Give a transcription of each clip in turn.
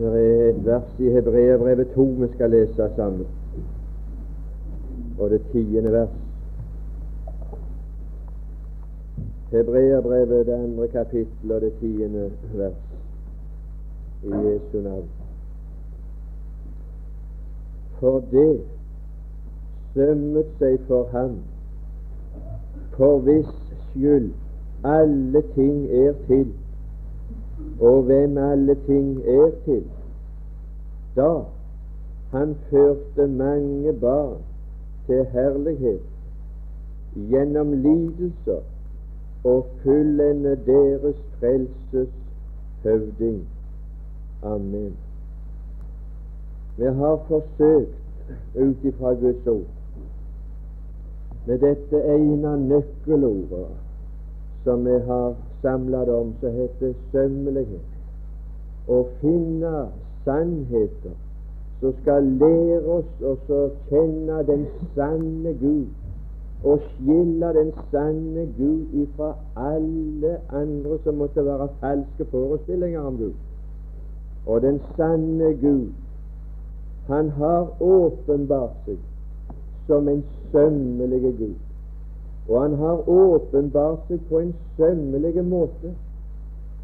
Det er vers i Hebreabrevet 2 vi skal lese sammen, og det tiende vers. Hebreabrevet, det andre kapittel og det tiende vers, i Jesu navn. For det sømmet seg for ham, for hvis skyld alle ting er til, og hvem alle ting er til, da han førte mange barn til herlighet gjennom lidelser og fullende deres frelses høvding. Amen. Vi har forsøkt ut ifra Guds ord med dette ene nøkkelordet som vi har samlet om, som heter sømmelighet, å finne sannheter som skal lære oss å kjenne den sanne Gud, og skille den sanne Gud ifra alle andre som måtte være falske forestillinger om Gud. Og den sanne Gud, han har åpenbart seg som en sømmelig Gud. Og han har åpenbart seg på en sømmelig måte.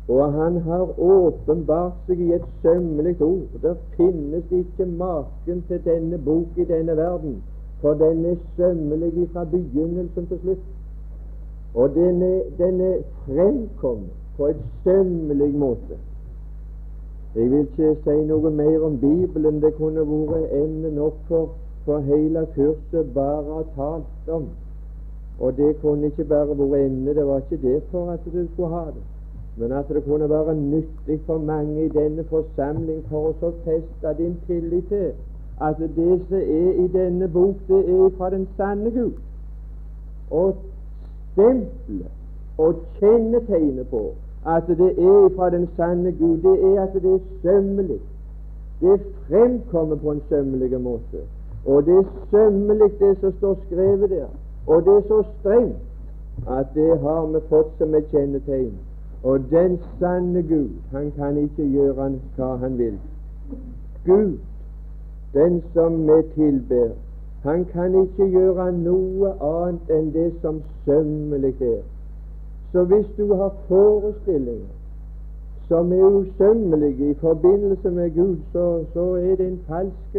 Og han har åpenbart seg i et sømmelig ord. Det finnes ikke maken til denne bok i denne verden, for den er sømmelig fra begynnelsen til slutt. Og den er, den er fremkommet på et sømmelig måte. Jeg vil ikke si noe mer om Bibelen. Det kunne vært emne nok for, for hele kurset bare å talt om. Og det kunne ikke bare være emne. Det var ikke det for at du skulle ha det, men at det kunne være nyttig for mange i denne forsamling for å feste din tillit til at det som er i denne bok, det er fra den sanne Gud. Og stempelet og kjennetegnet på at det er fra den sanne Gud, det er at det er sømmelig. Det fremkommer på en sømmelig måte. Og det er sømmelig, det som står skrevet der. Og det er så strengt at det har vi fått som et kjennetegn. Og den sanne Gud, han kan ikke gjøre hva han vil. Gud, den som vi tilber, han kan ikke gjøre noe annet enn det som sømmelig er. Så hvis du har forestillinger som er usømmelige i forbindelse med Gud, så, så er det en falsk,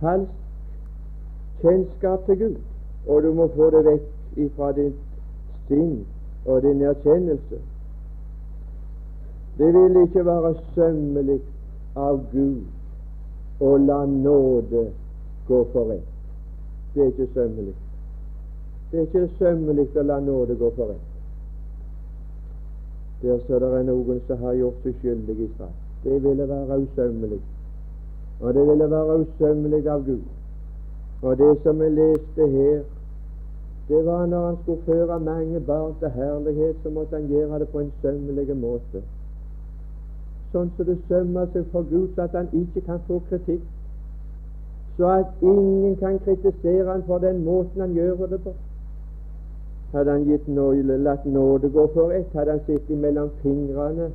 falsk kjennskap til Gud og du må få det vekk ifra ditt sinn og din erkjennelse. Det vil ikke være sømmelig av Gud å la nåde gå for rett. Det er ikke sømmelig. Det er ikke sømmelig å la nåde gå for rett. Der så det er noen som har gjort seg skyldig i straff. Det ville være usømmelig. Og det ville være usømmelig av Gud og det som vi leste her, det var når han skulle føre mange barn til herlighet, så måtte han gjøre det på en sømmelig måte. Sånn som det sømmer seg for Gud, så at han ikke kan få kritikk. Så at ingen kan kritisere han for den måten han gjør det på. Hadde han gitt nøyle, latt nåde gå for ett, hadde han sittet mellom fingrene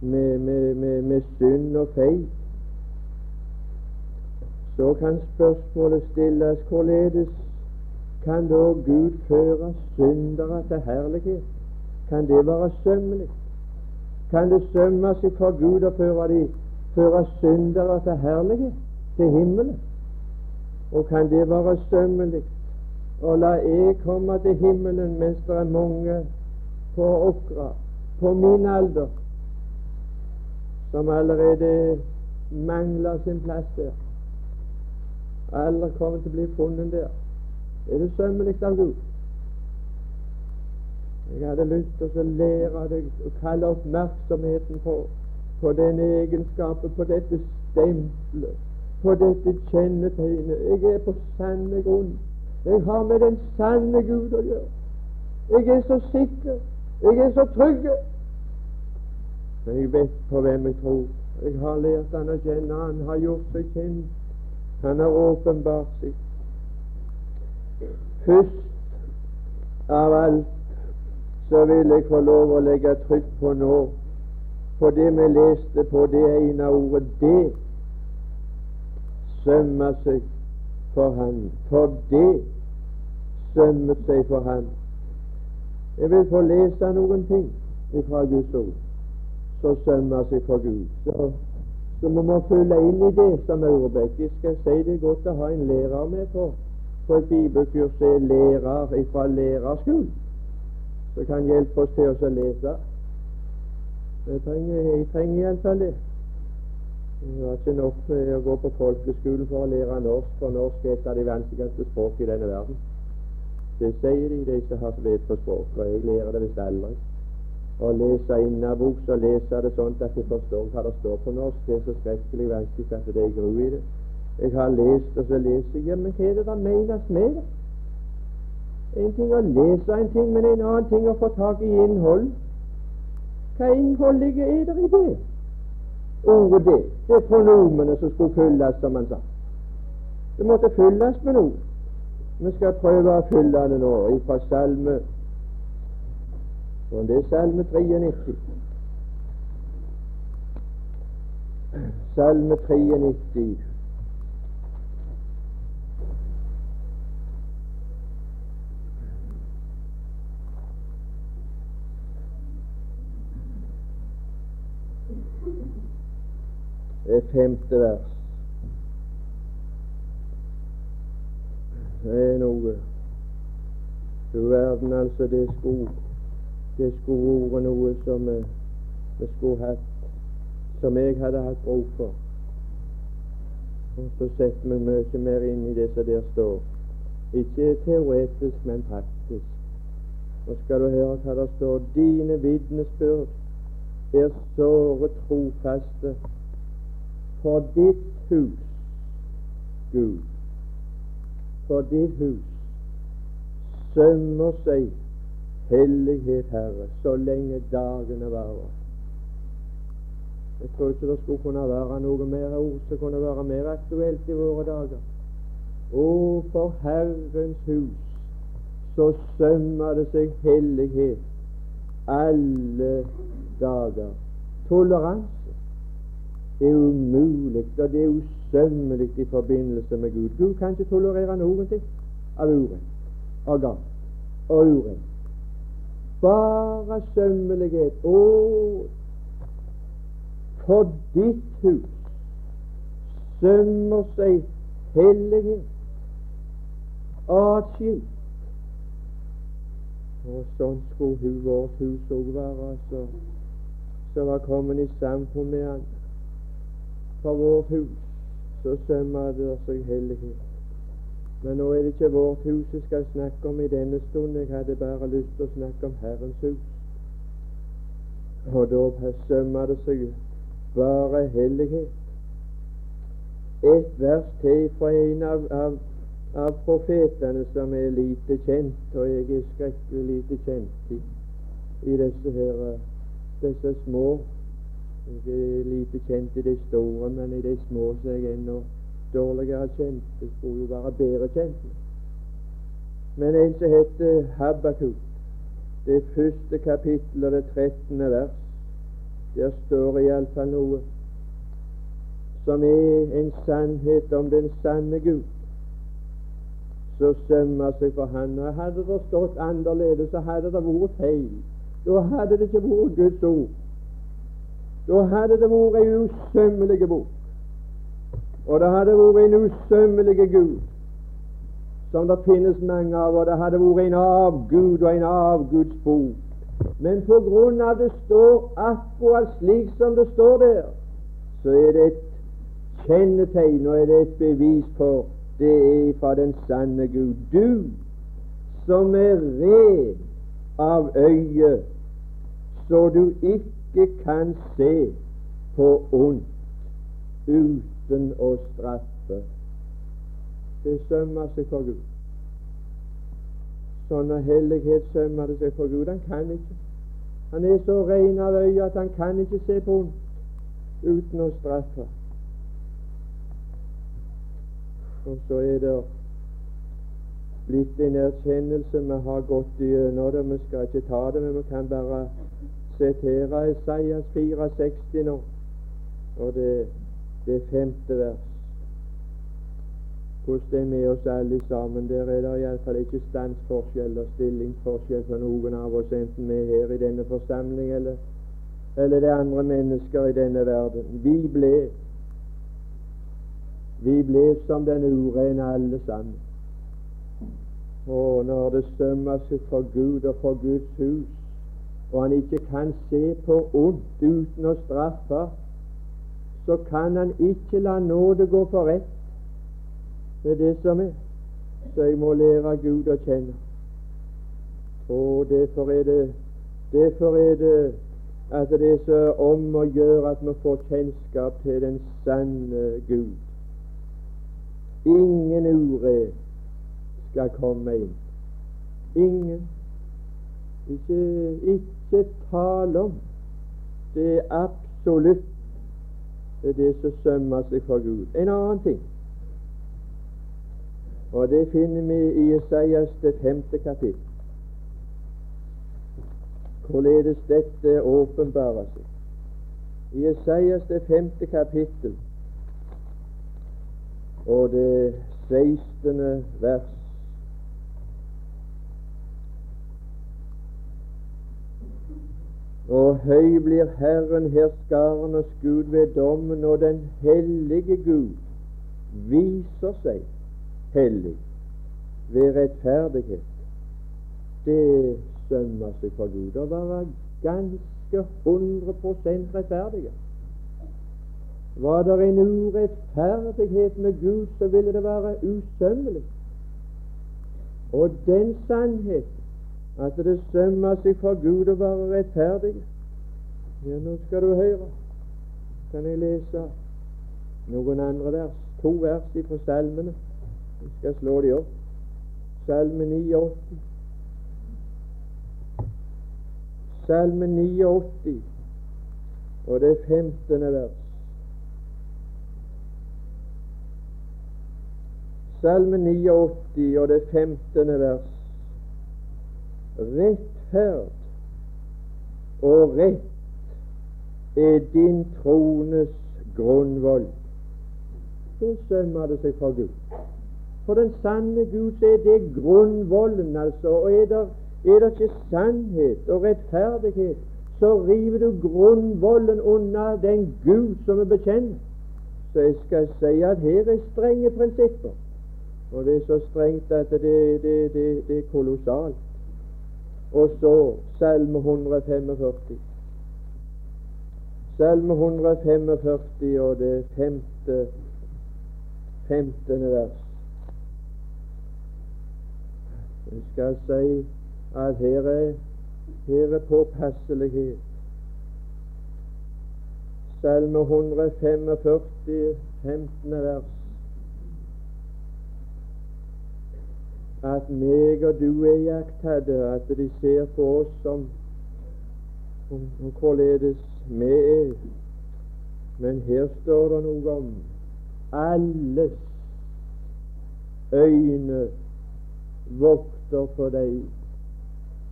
med, med, med, med synd og feil, så kan spørsmålet stilles hvorledes kan da Gud føre syndere til herlighet? Kan det være sømmelig? Kan det sømme seg for Gud å føre, de, føre syndere til herlighet, til himmelen? Og kan det være sømmelig å la jeg komme til himmelen mens det er mange på Åkra, på min alder, som allerede mangler sin plass der? Alle kommer til å bli funnet der. Er det sømmelig av Gud? Jeg hadde lyst til å lære deg å kalle oppmerksomheten på, på den egenskapen, på dette stempelet, på dette kjennetegnet. Jeg er på sanne grunn. Jeg har med den sanne Gud å gjøre. Jeg er så sikker. Jeg er så trygg. Jeg vet på hvem jeg tror. Jeg har lært han å kjenne. Han har gjort seg kjent han har åpenbart sitt. Først av alt så vil jeg få lov å legge trykk på nå på det vi leste på det ene ordet. Det sømmer seg for Han. For det sømmet seg for Han. Jeg vil få lese noen ting fra Guds ord som sømmer seg for Gud. Så, så må følge inn i det som Aurebekk. Jeg skal si det er godt å ha en lærer med på, på et bibelkurs. er lærer fra lærerskolen som kan hjelpe oss til å lese. Jeg trenger, jeg trenger iallfall det. Det var ikke nok med å gå på folkeskolen for å lære norsk, for norsk er et av de vanskeligste språk i denne verden. Det sier de, de som har vet på språk, og jeg lærer det visst aldri. Å lese innabords og lese det sånn at jeg forstår hva det står på norsk, det er så skrekkelig vanskelig at det er gru i det. Jeg har lest, og så leser jeg. Ja, men hva er det da menes med det? En ting å lese en ting, men en annen ting å få tak i innhold. Hva innhold er det i det? Ordet det, det er pronomene som skulle fylles, som han sa. Det måtte fylles med noe. Vi skal prøve å fylle det nå fra salme og det er salme 93. Salme 93. Det femte vers. Det er noe Du verden, altså, det skulle Det skulle vært noe som vi, vi skulle hatt Som jeg hadde hatt bruk for. Og så setter vi mye mer inn i det som der står. Ikke teoretisk, men praktisk. Nå skal du høre hva det står. Dine vitnesbyrd er såre trofaste for ditt hus, Gud, for ditt hus sømmer seg hellighet, Herre, så lenge dagene varer. Jeg tror ikke det skulle kunne være noe mer ord som kunne være mer aktuelt i våre dager. Å, for Herrens hus så sømmer det seg hellighet alle dager. Toleranse er umulig, og det er usømmelig i forbindelse med Gud. Gud kan ikke tolerere noen ting av urett og galt og urett. Bare sømmelighet. Å, for ditt hus sømmer seg hellighet atskilt. Og sånn skulle vårt hus òg være, altså, som var kommet i samfunn med Han for vårt hus, så sømmer det seg hellighet. Men nå er det ikke vårt hus jeg skal snakke om i denne stund. Jeg hadde bare lyst til å snakke om Herrens hus. Og da sømmer det seg bare hellighet. Et vers til fra en av, av, av, profetene som er lite kjent, og jeg er skrekkelig lite kjent i, i disse her disse små jeg er lite kjent i de store, men i de små så er jeg ennå dårligere kjent. Det skulle jo være bedre kjent. Men en som heter Habakuk, det første kapittel og det trettende vers, der står iallfall noe som er en sannhet om den sanne Gud, så sømmer seg for Han. Og Hadde det stått annerledes, så hadde det vært feil. Da hadde det ikke vært Guds ord. Da hadde det vært ei usømmelig bok. Og det hadde vært en usømmelig Gud, som det finnes mange av, og det hadde vært en avgud og en avgudsbok. Men på grunn av det står akkurat slik som det står der, så er det et kjennetegn og er det et bevis for det er fra den sanne Gud. Du som er ren av øye, så du ikke kan se på ondt uten å straffe. Det sømmer seg for Gud. Sånne hellighet sømmer det seg for Gud. Han kan ikke. Han er så ren av øye at han kan ikke se på ondt uten å straffe. Og så er det blitt en erkjennelse vi har gått igjennom det. Vi skal ikke ta det, men vi kan bare sitere Esaias 64 nå, og det, det femte vers. Hvordan det er med oss alle sammen. Der er det iallfall ikke standsforskjell og stillingsforskjell for noen av oss, enten vi er her i denne forsamling eller, eller det er andre mennesker i denne verden. Vi ble vi ble som den urene alle sammen. Og når det sømmer seg for Gud og for Guds hus, og han ikke kan se på ondt uten å straffe, så kan han ikke la nåde gå for rett. Det er det som er. Så jeg må lære Gud å kjenne. Og derfor er det derfor er det at det er så om å gjøre at vi får kjennskap til den sanne Gud. Ingen ured skal komme inn. Ingen. Ikke, ikke tale om. Det er absolutt det er det som sømmer seg for Gud. En annen ting, og det finner vi i Isaias det femte kapittel, hvorledes dette åpenbarer seg. I Isaias det femte kapittel og det 16. vers. Og høy blir Herren herskarenes Gud ved dommen, og den hellige Gud viser seg hellig ved rettferdighet. Det sømmer seg for Gud å være ganske 100 rettferdige. Var det en urettferdighet med Gud, så ville det være usømmelig. Og den sannhet at det sømmer seg for Gud å være rettferdig Ja, nå skal du høre. Kan jeg lese noen andre vers? To vers fra salmene. Jeg skal slå de opp. Salme 89. Salme 89 og det 15. vers. Salme 89 og det 15. vers. Rettferd og rett er din trones grunnvoll. Så sømmer det seg for Gud. For den sanne Gud så er det grunnvollen, altså. Og er det, er det ikke sannhet og rettferdighet, så river du grunnvollen unna den Gud som vi bekjenner. Så jeg skal si at her er strenge prinsipper. Og det er så strengt at det, det, det, det er kolossalt. Og så Salme 145. Salme 145 og det femte, femtende vers. Jeg skal si at her er, her er påpasselighet. Salme 145, 15. vers. At meg og du er jakttatt, at de ser på oss som om, om hvorledes vi er. Men her står det noe om alles øyne vokter på deg.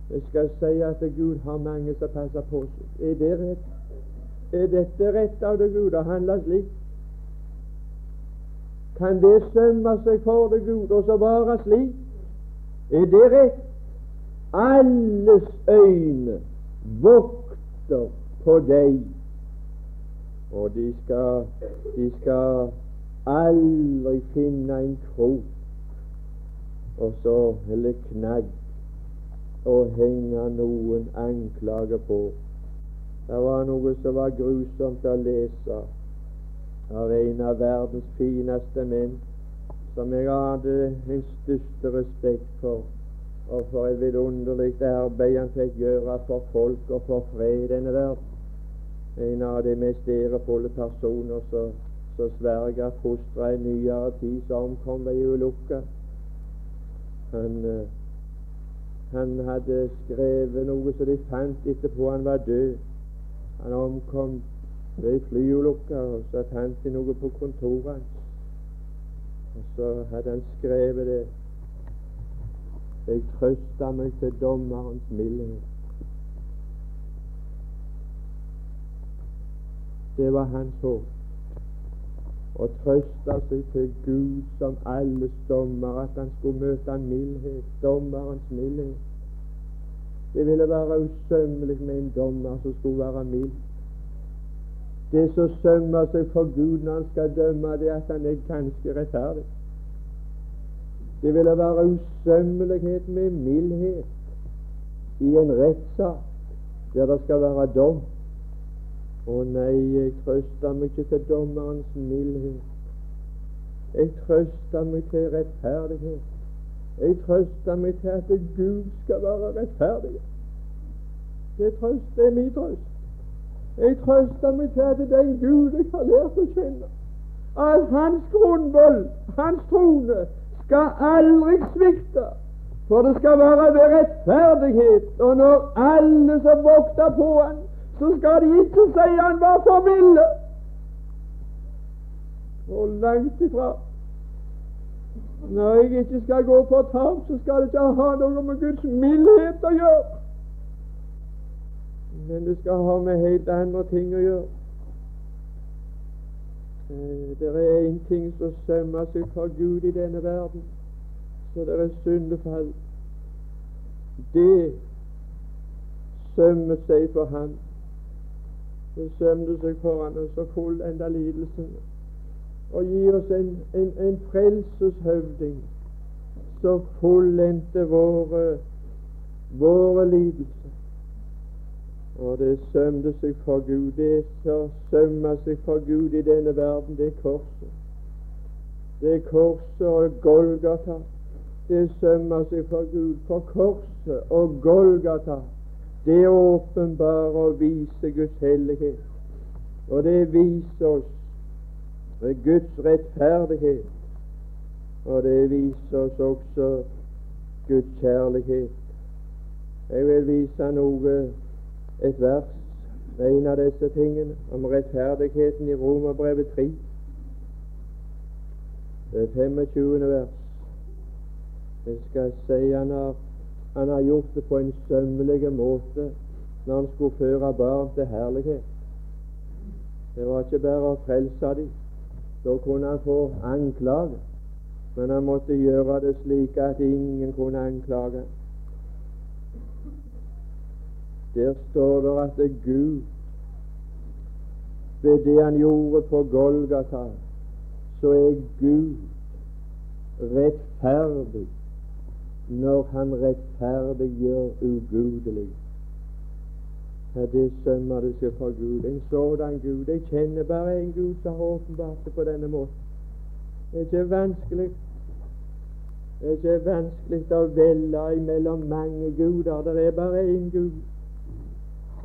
Jeg skal si at Gud har mange som passer på seg. Er det rett? Er dette rett av det Gud å handle slik? Kan det sømme seg for det Gud og så være slik? Er det rett? Alles øyne vokter på deg, og de skal, de skal aldri finne en krok og så, eller knagg og henge noen anklager på. Det var noe som var grusomt å lese av en av verdens fineste menn som jeg hadde min største respekt for, og for et vidunderlig arbeid han fikk gjøre for folk og for fred i denne verden. En av de mest ærefulle personer som Sverige fostra i nyere tid, som omkom ved ulykka. Han, eh, han hadde skrevet noe som de fant etterpå han var død. Han omkom ved flyulykka, og så fant de noe på kontoret hans. Og så hadde han skrevet det Jeg trøsta meg til dommerens mildhet. Det var hans håp. Og trøste seg til Gud som alles dommer, at han skulle møte mildhet, dommerens mildhet. Det ville være usømmelig med en dommer som skulle være mild. Det som sømmer seg for Gud når han skal dømme, det er at han er ganske rettferdig. Det ville være usømmelighet med mildhet i en rettssak der det skal være dom. Å nei, jeg trøster meg ikke til dommerens mildhet. Jeg trøster meg til rettferdighet. Jeg trøster meg til at Gud skal være rettferdig. Det trøst, det er min trøst. Jeg trøster meg til at den Gud jeg har lært å kjenne, at hans grunnvoll, hans trone, skal aldri svikte. For det skal være ved rettferdighet, og når alle som vokter på han, så skal de ikke si han var for milde. Og langt ifra. Når jeg ikke skal gå på tap, så skal det ikke ha noe med Guds mildhet å gjøre. Men det skal ha med helt andre ting å gjøre. Eh, det er én ting som sømmer seg for Gud i denne verden, så det er syndefall. Det sømmer seg for Han. Det sømte seg for Han og så fullenda lidelsen. Og gi oss en, en, en frelseshøvding som fullendte våre, våre lidelser. Og det sømde seg for Gud. Det som sømmer seg for Gud i denne verden, det er korset. Det er korset og Golgata. Det sømmer seg for Gud. For korset og Golgata, det åpenbarer og viser Guds hellighet. Og det viser oss Guds rettferdighet. Og det viser oss også Guds kjærlighet. Jeg vil vise noe et vers, en av disse tingene, om rettferdigheten i Romerbrevet 3. Det 25. vers. Jeg skal si han har, han har gjort det på en sømmelig måte når han skulle føre barn til herlighet. Det var ikke bare å frelse dem. Da kunne han få anklage. Men han måtte gjøre det slik at ingen kunne anklage. Der står det at det Gud ved det han gjorde på Golgata, så er Gud rettferdig når han rettferdiggjør ugudelig. Ja, det sømmer det seg for Gud. En sådan Gud. Jeg kjenner bare en Gud som har åpenbart det på denne måten. Det er ikke vanskelig Det er ikke vanskelig å velge mellom mange guder. Det er bare én Gud.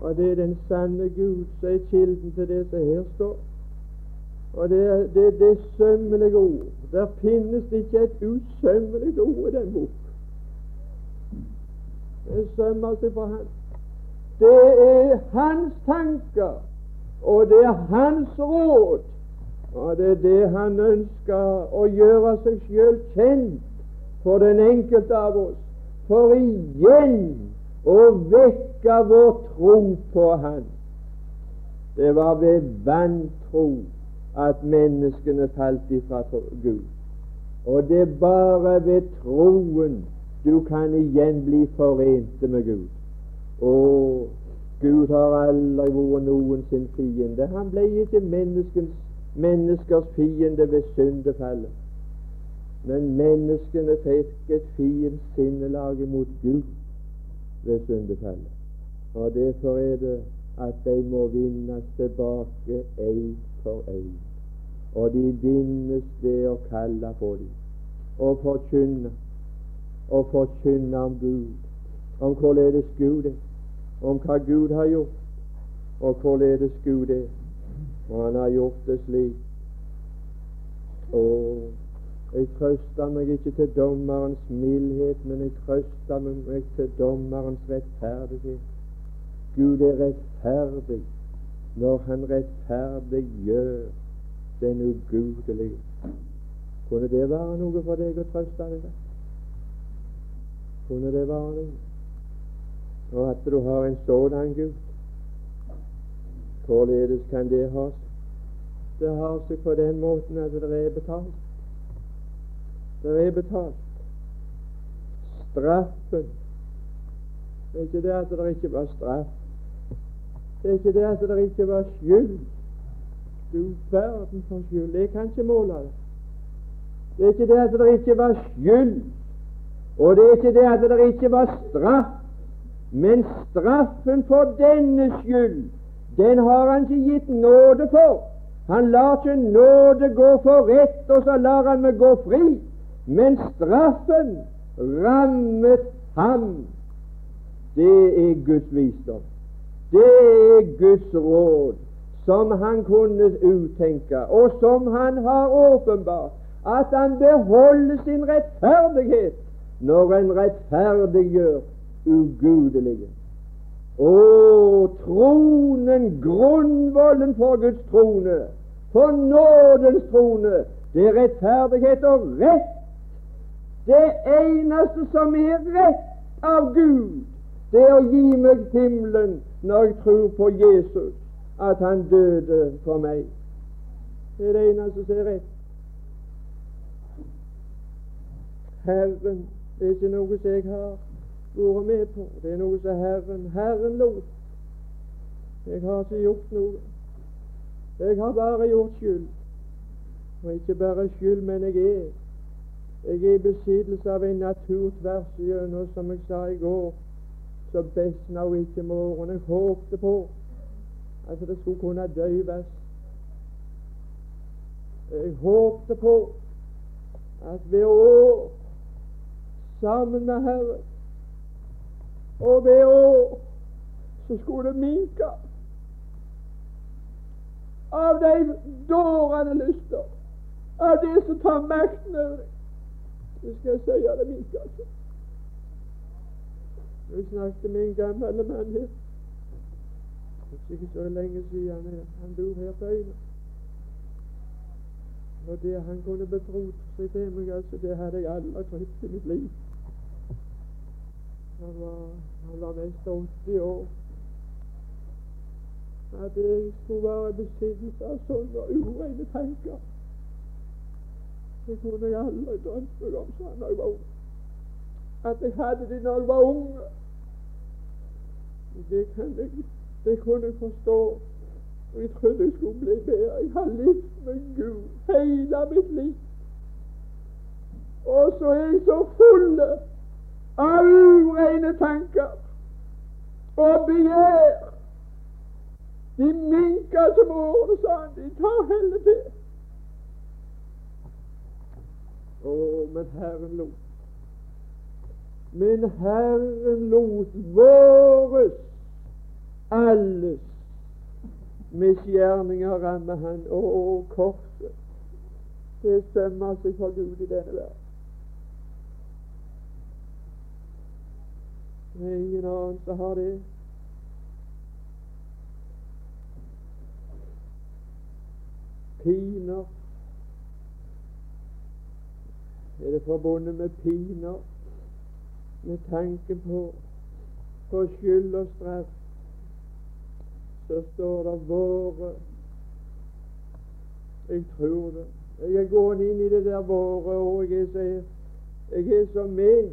Og det er den sanne Gud som er kilden til det som her står. Og det er det, det sømmelige ord. Der finnes ikke et usømmelig ord i den bok. Det sømmer seg for Han. Det er hans tanker, og det er hans råd. Og det er det han ønsker å gjøre seg sjøl kjent for den enkelte av oss. For igjen og vekka vår tro på Han. Det var ved vantro at menneskene falt ifra Gud. Og det er bare ved troen du kan igjen bli forente med Gud. Og Gud har aldri vært noen sin fiende. Han ble ikke menneskers fiende ved syndefallet. Men menneskene fikk et fiendsinnelag mot Gud ved syndefallet. Og derfor er det at de må vinnes tilbake én for én. Og de vinnes ved å kalle på dem og forkynne og forkynne om Gud, om hvorledes Gud er, om hva Gud har gjort, og hvorledes Gud er. Og han har gjort det slik. Og jeg trøster meg ikke til dommerens mildhet, men jeg trøster meg til dommerens rettferdighet. Gud er rettferdig når han rettferdig gjør den ugudelige. Kunne det være noe for deg å trøste deg med? Kunne det være noe? Og at du har en sådan Gud? Hvorledes kan det ha seg? Det har seg på den måten at det er betalt. Det er betalt. Straffen Det er ikke det at det ikke var straff. Det er ikke det at det ikke var skyld. Du verden for skyld. Jeg kan ikke måle det. Det er ikke det at det ikke var skyld. Og det er ikke det at det ikke var straff. Men straffen for denne skyld, den har han ikke gitt nåde for. Han lar ikke nåde gå for rett, og så lar han meg gå fri. Men straffen rammet ham. Det er Guds visdom. Det er Guds råd, som han kunne uttenke, og som han har åpenbart. At han beholder sin rettferdighet når en rettferdiggjør ugudelige. Å, tronen, grunnvollen for Guds trone, for nådens trone, det er rettferdighet og rett. Det eneste som er rett av Gud, det er å gi meg himmelen når jeg tror på Jesus, at han døde for meg. Det er det eneste som er rett. Herren det er ikke noe som jeg har vært med på. Det er noe som Herren Herren lot. Jeg har ikke gjort noe. Jeg har bare gjort skyld. Og ikke bare skyld, men jeg er. Jeg er i besittelse av en natur tvers igjennom, som jeg sa i går, så besna hun ikke morgen. Jeg håpte på at det skulle kunne døyves. Jeg håpte på at ved år sammen med Herren. Og ved år så skulle det minke av de dårende lyster, av det som tar makten over deg. Det skal jeg si det min altså. Vi snakket med en gammel mann her. Det er ikke så lenge siden han bor her på øya. Og det han kunne betrodd seg til meg, altså, det hadde jeg aldri trodd i mitt liv. Han var, han var mest 80 år. At jeg skulle være i besittelse av sånne ureine tanker. Det kunne jeg aldri drømte om da jeg var ung. At jeg hadde det når jeg var ung. Det, kan jeg, det kunne jeg forstå. Jeg trodde jeg skulle bli bedre. Jeg har levd med Gud hele mitt liv. Og så er jeg så full av ureine tanker og begjær. De minker som årene, sa han. De tar heller til. Å, men Herren lot. Men Herren lot våres, alles misgjerninger ramme Han. Å, korset. Det stemmer seg for Gud i denne verden. Det er ingen annen som har det. Piner Er det forbundet med piner, med tanke på, på skyld og straff, så står det 'våre'. Jeg tror det. Jeg er gående inn i det der 'våre', og jeg er så, jeg er så med.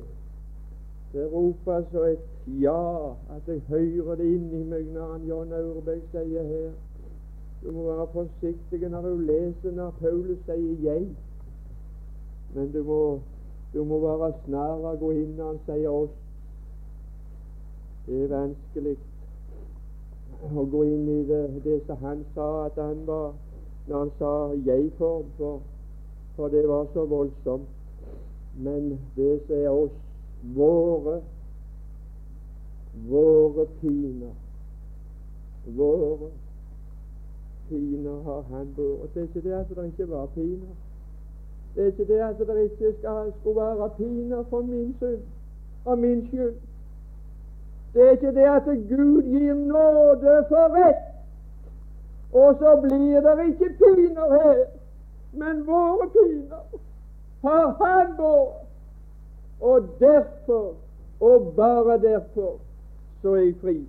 Det roper så et ja, at jeg hører det inni meg når han John Aurebæk sier her. Du må være forsiktig når du leser når Paulus sier 'jeg'. Men du må, du må være snar å gå inn når han sier 'oss'. Det er vanskelig å gå inn i det, det som han sa at han var når han sa 'jeg-form', for, for det var så voldsomt. Men det som er oss våre våre piner våre piner har han båret. Det er ikke det at det ikke var piner. Det er ikke det at det ikke skal, skulle være piner for min synd og min skyld. Det er ikke det at Gud gir nåde for rett, og så blir det ikke piner her, men våre piner har Han båret. Og derfor, og bare derfor, så er jeg fri.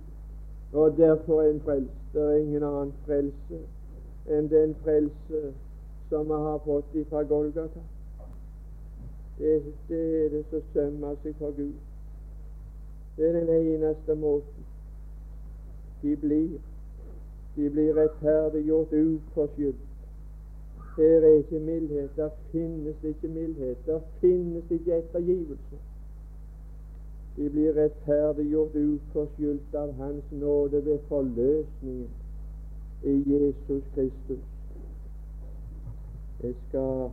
Og derfor er en frelst. Det er ingen annen frelse enn den frelse som vi har fått ifra Golgata. Det, det er det som sømmer seg for Gud. Det er den eneste måten. De blir de blir rettferdiggjort uforskyldt. Her er ikke mildhet. Der finnes ikke mildhet. Der finnes ikke ettergivelse. De blir rettferdiggjort uforskyldt av Hans nåde ved forløsningen i Jesus Kristus. Jeg skal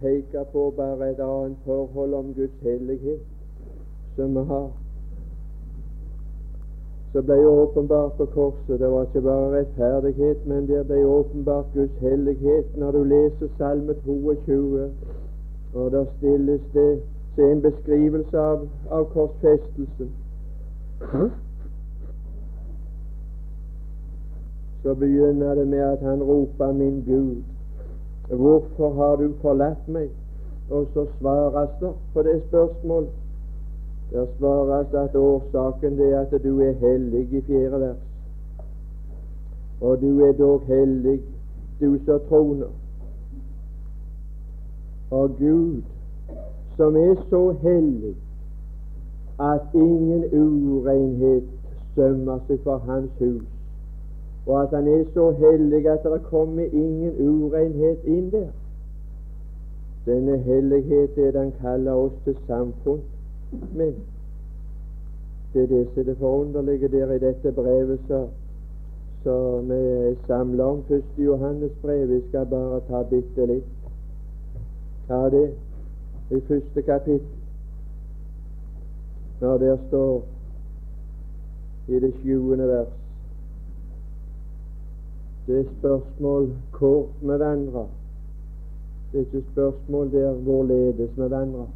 peke på bare et annet forhold om Guds hellighet som vi har. Så ble åpenbart på korset. Det var ikke bare rettferdighet, men det ble åpenbart Guds hellighet når du leser Salme 22. Og der stilles det til en beskrivelse av, av korsfestelsen. Så begynner det med at han roper 'Min Gud, hvorfor har du forlatt meg?' Og så svares det på det spørsmålet. Der svares at årsaken er at du er hellig i fjerde vers. Og du er dog hellig, du som troner. Og Gud, som er så hellig at ingen urenhet sømmer seg for Hans hus, og at Han er så hellig at det kommer ingen urenhet inn der. Denne hellighet er han kaller oss til samfunn med. Det er det som er det forunderlige der i dette brevet som vi er samla om. Første Johannes brev. Vi skal bare ta bitte litt av det i første kapittel. Når der står i det sjuende vers Det er spørsmål hvor vi vandrer. Det er ikke spørsmål der hvorledes vi vandrer.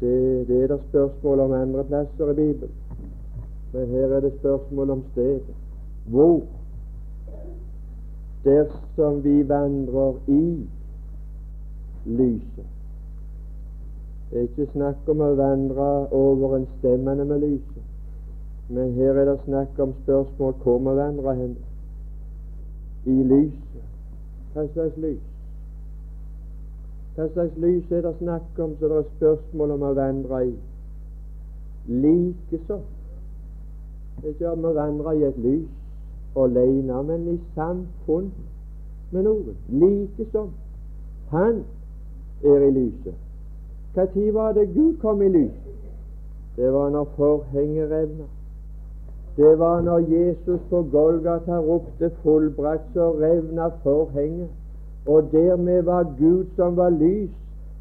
Det, det er det spørsmål om andre plasser i Bibelen. Men her er det spørsmål om stedet. Hvor? Dersom vi vandrer i lyset. Det er ikke snakk om å vandre overensstemmende med lyset, men her er det snakk om spørsmål hvor vi vandrer hen. I lyset. Hva slags lys? Hva slags lys er det snakk om så det er spørsmål om å vandre i? Likeså. Ikke om å vandre i et lys alene, men i samfunn med noen. Likesom. Han er i lyset. Når var det Gud kom i lyset? Det var når forhenget revna. Det var når Jesus på Golgata ropte 'fullbrakt', så revna forhenget og dermed var Gud som var lys,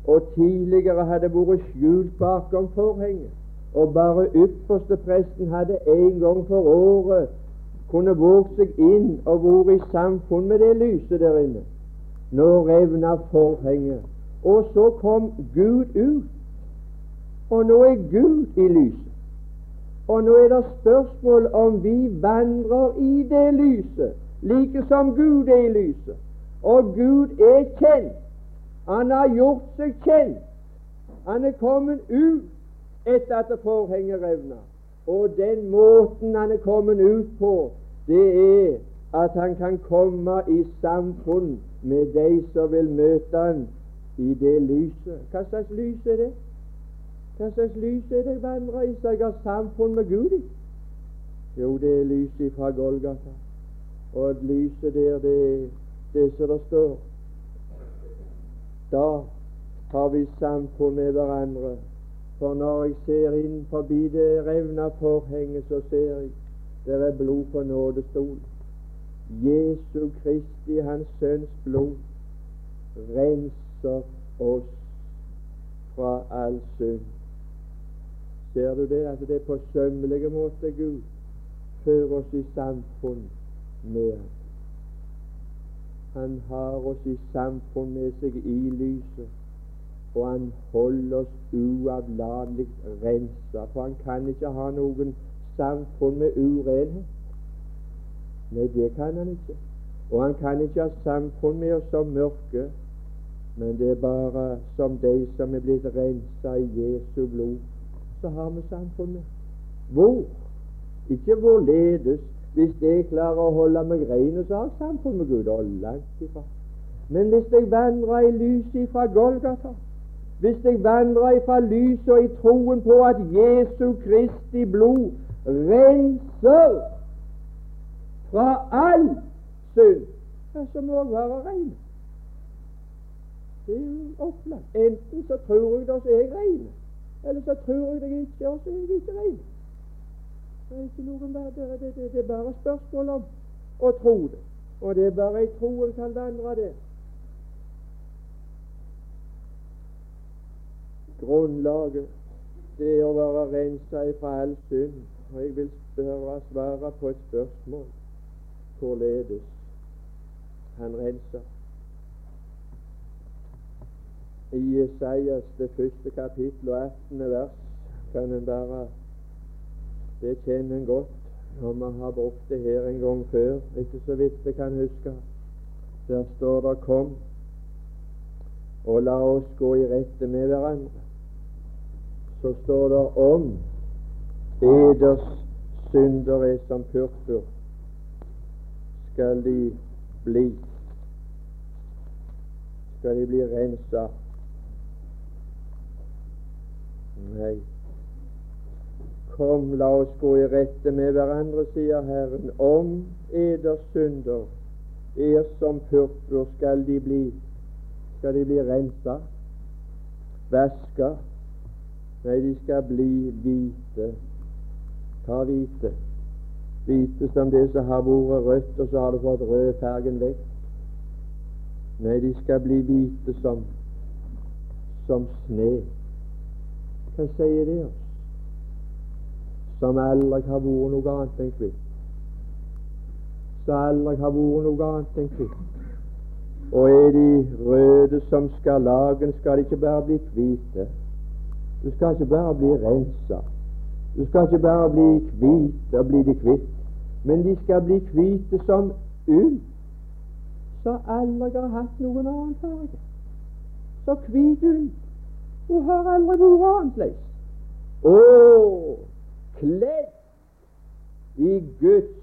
og tidligere hadde vært skjult bakom forhenget, og bare ypperste presten hadde en gang for året kunne våget seg inn og vært i samfunn med det lyset der inne. Nå revna forhenget, og så kom Gud ut. Og nå er Gud i lyset. Og nå er det spørsmål om vi vandrer i det lyset, like som Gud er i lyset. Og Gud er kjent. Han har gjort seg kjent. Han er kommet ut etter at forhenget revna. Og den måten han er kommet ut på, det er at han kan komme i samfunn med de som vil møte han i det lyset. Hva slags lys er det? Hva slags lys er det så jeg har samfunn med Gud i? Jo, det er lyset fra Golgata. Og lyset der, det er det som det står. Da har vi samfunn med hverandre. For når jeg ser inn forbi det revna forhenget, så ser jeg det er blod på nådestol. Jesu Kristi, Hans Sønns blod, renser oss fra all synd. Ser du det? Altså det er på sømmelige måter Gud fører oss i samfunn med ham. Han har oss i samfunn med seg i lyset, og han holder oss uavlatelig rensa. For han kan ikke ha noen samfunn med urenhet. Nei, det kan han ikke. Og han kan ikke ha samfunn med oss som mørke, men det er bare som de som er blitt rensa i Jesu blod, så har vi samfunnet. Hvor? Ikke hvorledes. hvis jeg klarer å holde meg ren, så har jeg samfunn med Gud. Og langt ifra. Men hvis jeg vandrer i lyset fra Golgata, hvis jeg vandrer fra lyset og i troen på at Jesu Kristi blod renser fra all synd, ja, så må jeg være ren. Det er jo opplagt. Enten så tror jeg det, så er jeg ren. Eller så tror jeg det ikke, og så er jeg ikke ren. Det er ikke noen det, det, det, det er bare spørsmål om å tro det. Og det er bare i troen kan vandre der. Grunnlaget det er å være rensa fra all synd. Og jeg vil spørre svare på et spørsmål hvorledes han renser. I Jesajas det første kapittel og 18. vers kan en bare Det kjenner en godt, når vi har brukt det her en gang før, ikke så vidt jeg kan huske. Der står det 'Kom, og la oss gå i rette med hverandre' så står det om eders synder er som purpur, skal de bli skal de bli rensa. Nei. Kom, la oss gå i rette med hverandre, sier Herren. Om eders synder er som purpur, skal de bli skal de bli rensa, vaska, Nei, de skal bli hvite. Ta hvite? Hvite som det som har vært rødt, og så har du fått rødfargen vekk. Nei, de skal bli hvite som som sne. Hva sier det oss? Som aldri har vært noe annet enn kvitt? Som aldri har vært noe annet enn kvitt. Og er de røde som skal lagen, skal de ikke bare bli hvite. Du skal ikke bare bli rensa. Du skal ikke bare bli hvit og bli de kvitt, men de skal bli hvite som ull, så aldri har hatt noen annen farge. Så hvit ull. Hun har aldri vært annerledes. Å, kledd i Guds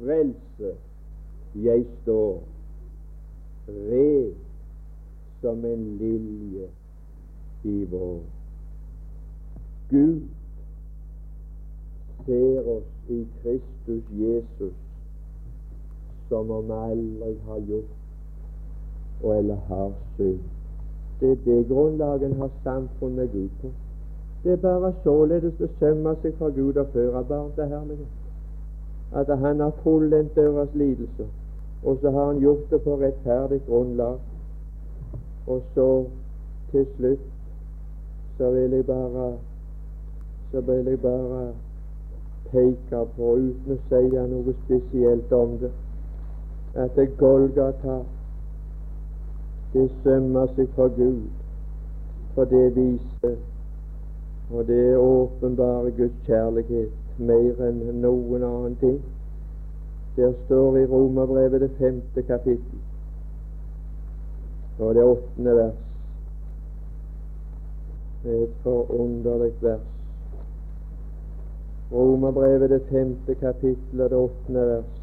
frelse jeg står, red som en lilje i vår. Gud ser oss i Kristus Jesus som om aldri har gjort og eller har synd. Det er det grunnlaget har samfunn med Gud på. Det er bare således det sømmer seg for Gud å føre barn til herlighet. At han har fullendt deres lidelser, og så har han gjort det på rettferdig grunnlag. Og så til slutt så vil jeg bare så vil jeg bare peke på, uten å si noe spesielt om det, at det Golgata det sømmer seg for Gud, for det viser og det åpenbare Guds kjærlighet mer enn noen annen ting. Der står i Romerbrevet det femte kapittel og det åttende vers. Et forunderlig vers. Romerbrevet, det femte kapittel og det åttende vers.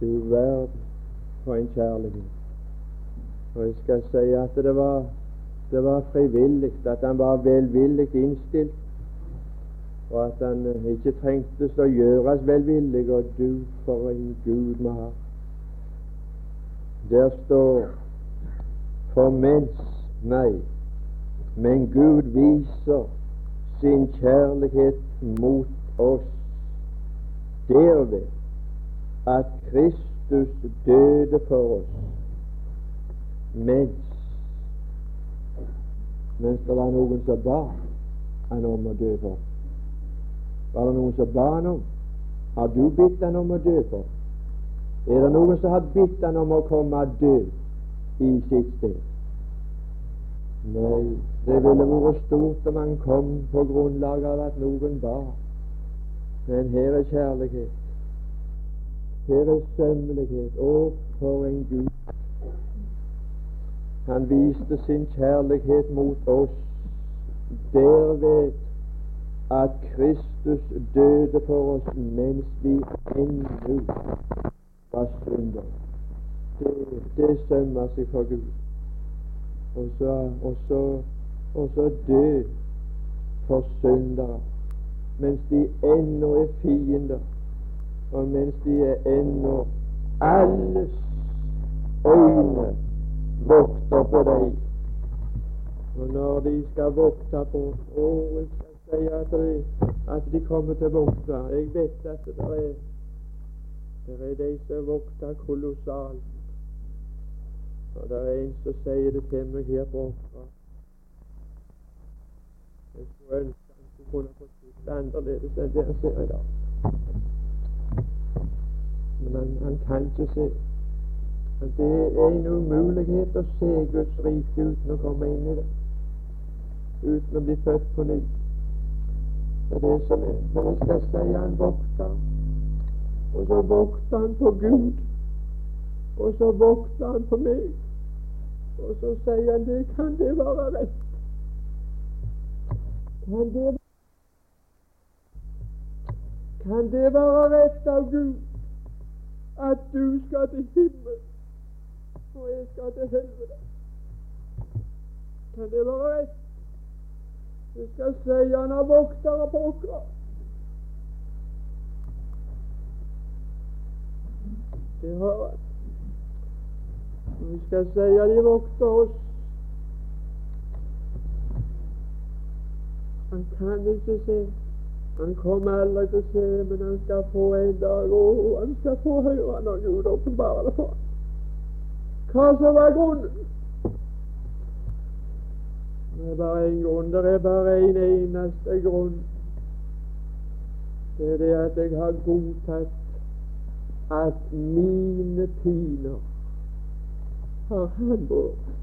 Du verden for en kjærlighet. Og jeg skal si at det var, det var frivillig, at han var velvillig innstilt, og at han ikke trengtes å gjøres velvillig. Og du, for en Gud vi har. Der står For mens Nei, men Gud viser sin kjærlighet mot oss derved at Kristus døde for oss mens mens det var noen som ba han om å dø for. Var det noen som ba han om? Har du bedt han om å dø for? Er det noen som har bedt han om å komme og dø i sitt sted? Nei, det ville vært stort om han kom på grunnlag av at noen ba. Men her er kjærlighet. Her er sømmelighet. Å, for en Gud! Han viste sin kjærlighet mot oss derved at Kristus døde for oss mens vi ennå var synder. Det, det sømmer seg for Gud. Og så, og så, og så dø for syndere mens de ennå er fiender, og mens de er ennå alles øyne vokter på deg. Og når de skal vokte på Å, jeg skal si at, de, at de kommer til å vokte. Jeg vet at det er det er de som vokter kolossalt. Og det er en som sier det til meg her på Åkra. Jeg skulle ønske han kunne fått det annerledes enn det han ser i dag. Men han, han kan ikke se. Men det er en umulighet å se Guds rike uten å komme inn i det. Uten å bli født på ny. Det er det som er. Når jeg skal si han vokter. Og så vokter han på Gud. Og så vokter han på meg. Og så sier han det kan det være rett. Kan det kan det være rett av Gud at du skal til himmel og jeg skal til helvete? Kan det være rett? Jeg skal si han har voktere på okra. Det har han. Vi skal si at de vokter oss. Han kan ikke se. Han kommer aldri til å se, men han skal få en dag og han skal få høre når Gud åpenbarer det for Hva som var grunnen? Det er bare én grunn. Det er bare en eneste grunn. Det er det at jeg har godtatt at mine piner har han båret.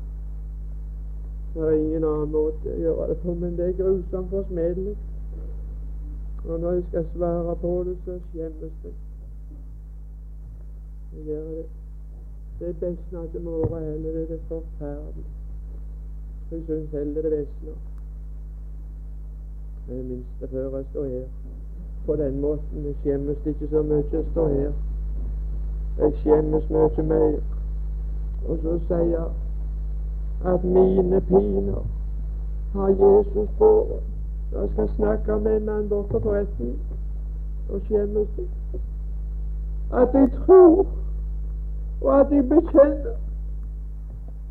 Det er ingen annen måte å gjøre det på, men det er grusomt forsmedelig. Og når jeg skal svare på det, så skjemmes jeg. Jeg gjør det. Det er besner ikke med året heller. Det er det forferdelig. Jeg syns heller det besner. Det minste før jeg står her. På den måten. Jeg skjemmes ikke så mye jeg står her. Jeg skjemmes mye mer. Og så sier at mine piner har Jesus båret. Jeg skal snakke med en mann borte på retten og skjemmes at jeg tror og at jeg bekjenner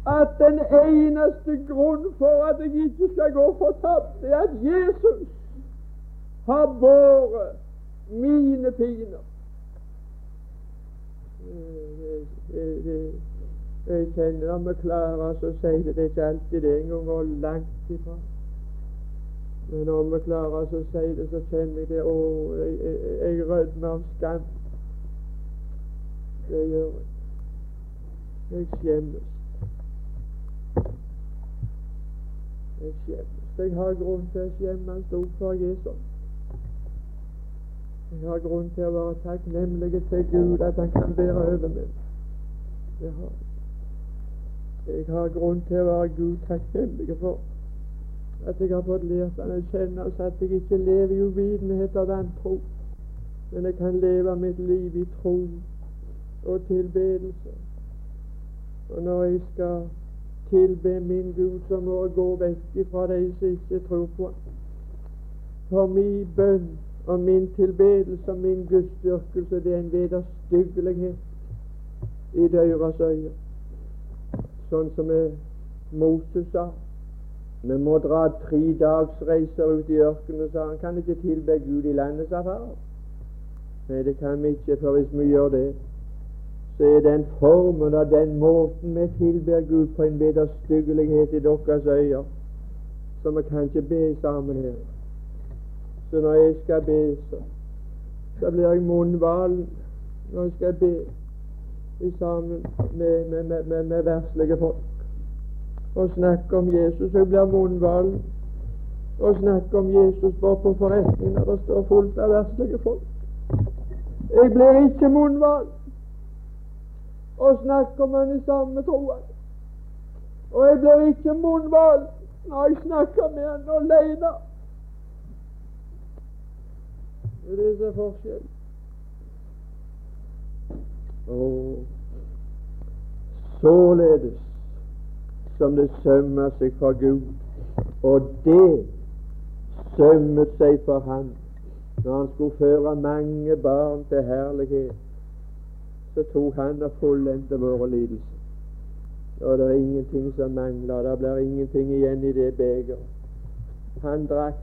at den eneste grunn for at jeg ikke skal gå fortapt, er at Jesus har båret mine piner. Jeg kjenner det vi klarer oss å si det, ikke alltid det engang, og langt ifra. Men om vi klarer oss å si det, så kjenner jeg det Å, jeg, jeg, jeg rødmer av skam. Det gjør jeg. Jeg skjemmes. Jeg skjemmes. Jeg har grunn til å skjemmes opp for Jesus. Jeg har grunn til å være takknemlig til Gud at Han kan bære over meg. Det har jeg. Jeg har grunn til å være Gud takknemlig for at jeg har fått lært han å kjenne, så at jeg ikke lever i uvitenhet av vantro, men jeg kan leve mitt liv i tro og tilbedelse. Og når jeg skal tilbe min Gud, så må jeg gå vekk fra de som ikke tror på ham. For min bønn og min tilbedelse og min gudsdyrkelse, det er en vederstyggelighet i døras øyne. Sånn som Moses sa. Vi må dra tre dagsreiser ut i ørkenen, sa han. Kan ikke tilbe Gud i landet, sa. Nei, det kan vi ikke, for hvis vi gjør det, så er den formen og den måten vi tilber Gud på en vederstyggelighet i deres øyne, så vi kan ikke be sammen her. Så når jeg skal be, så, så blir jeg munnvalen når jeg skal be sammen med, med, med, med, med verslige folk og snakke om Jesus. Jeg blir munnval og snakke om Jesus bare på forretning når det står fullt av verslige folk. Jeg blir ikke munnval og snakke om han i samme troen. Og jeg blir ikke munnvalgt når jeg snakker med han alene. Det er er forskjellen. Og således som det sømmer seg for Gud, og det sømmet seg for ham når han skulle føre mange barn til herlighet, så tok han og fullendte våre lidelser. Og det er ingenting som mangler. Det blir ingenting igjen i det begeret. Han drakk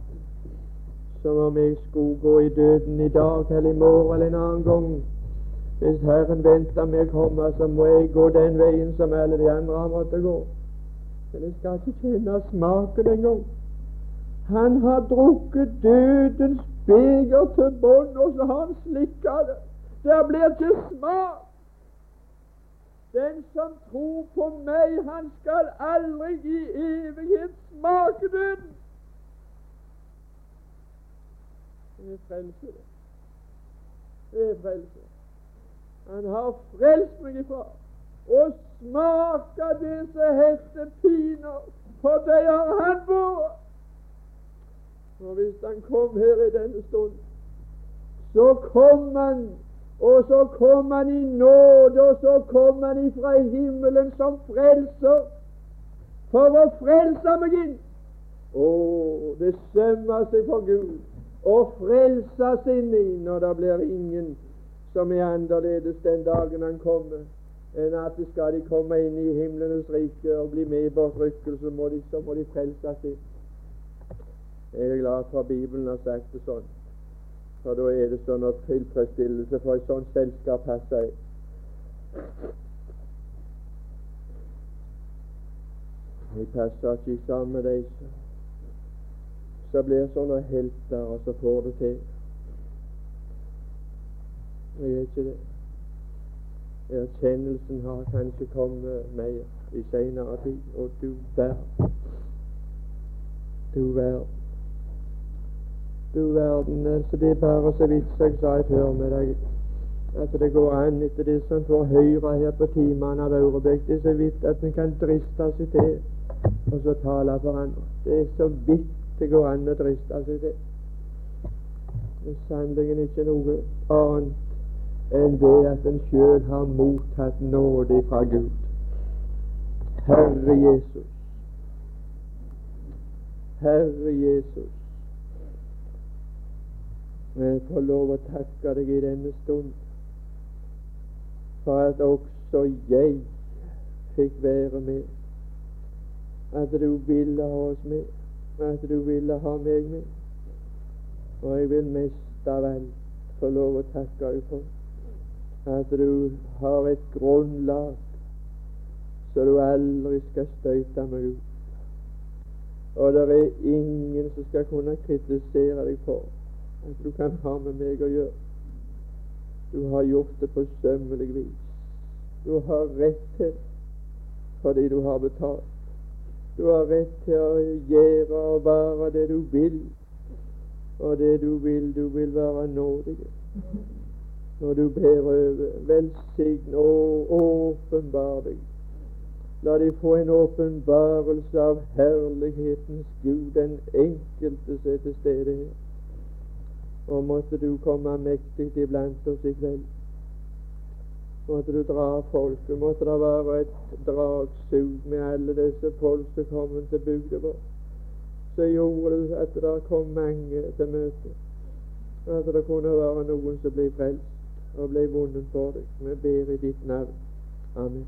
som om jeg skulle gå i døden i dag eller i morgen eller en annen gang. Hvis Herren venter med å komme, så må jeg gå den veien som alle de andre har måttet gå. Men jeg skal ikke kjenne smaken engang. Han har drukket dødens beger til bånn, og så har han slikka det. Det blir ikke smak. Den som tror på meg, han skal aldri i evighet smake døden. Det er frelse, det. Det er frelse. Han har frelst meg ifra å smake disse hestepiner, for det har han bor. Og hvis han kom her i denne stund, så kom han og så kom han i nåde, og så kom han ifra himmelen som frelser. For å frelse meg inn. Å, det sømmer seg for Gud å frelse inn og det blir ingen som er annerledes den dagen han kommer, enn at skal de komme inn i himlenes rike og bli med i bortrykkelse, må de, så må de frelses inn. Jeg er glad for Bibelen har sagt det sånn. For da er det sånn at tilfredsstillelse for et sånt selskap passer jeg. Vi passer ikke sammen med de som blir sånne helter, og så får det til. Jeg vet ikke det. Erkjennelsen har kanskje kommet mer i seinere tid, og du verden. Du verden. Du verden, altså det er bare så vidt jeg sa i formiddag, at det går an etter det som får høre her på timene av Aurebekk, det er så vidt at en kan driste seg til og så tale for andre. Det er så vidt det går an å driste seg til. Det er sannelig ikke noe annet enn det at en sjøl har mottatt nåde fra Gud. Herre Jesus. Herre Jesus. Jeg får lov å takke deg i denne stund for at også jeg fikk være med. At du ville ha oss med. At du ville ha meg med. Og jeg vil mest av alt få lov å takke deg for at du har et grunnlag så du aldri skal støyte meg ut. Og det er ingen som skal kunne kritisere deg for at du kan ha med meg å gjøre. Du har gjort det på sømmelig vis. Du har rett til fordi du har betalt. Du har rett til å gjøre og være det du vil, og det du vil, du vil være nådig. Når du ber over, velsign og åpenbar deg. La de få en åpenbarelse av herlighetens Gud, den enkelte som er til stede her. Og måtte du komme mektig iblant oss i kveld. Måtte du dra folket. Måtte det være et dragsug med alle disse folk som kom til bygda vår. Så gjorde det at det kom mange til møte. At det kunne være noen som ble frelst og ble vunnet for deg. Vi ber i ditt navn. Amen.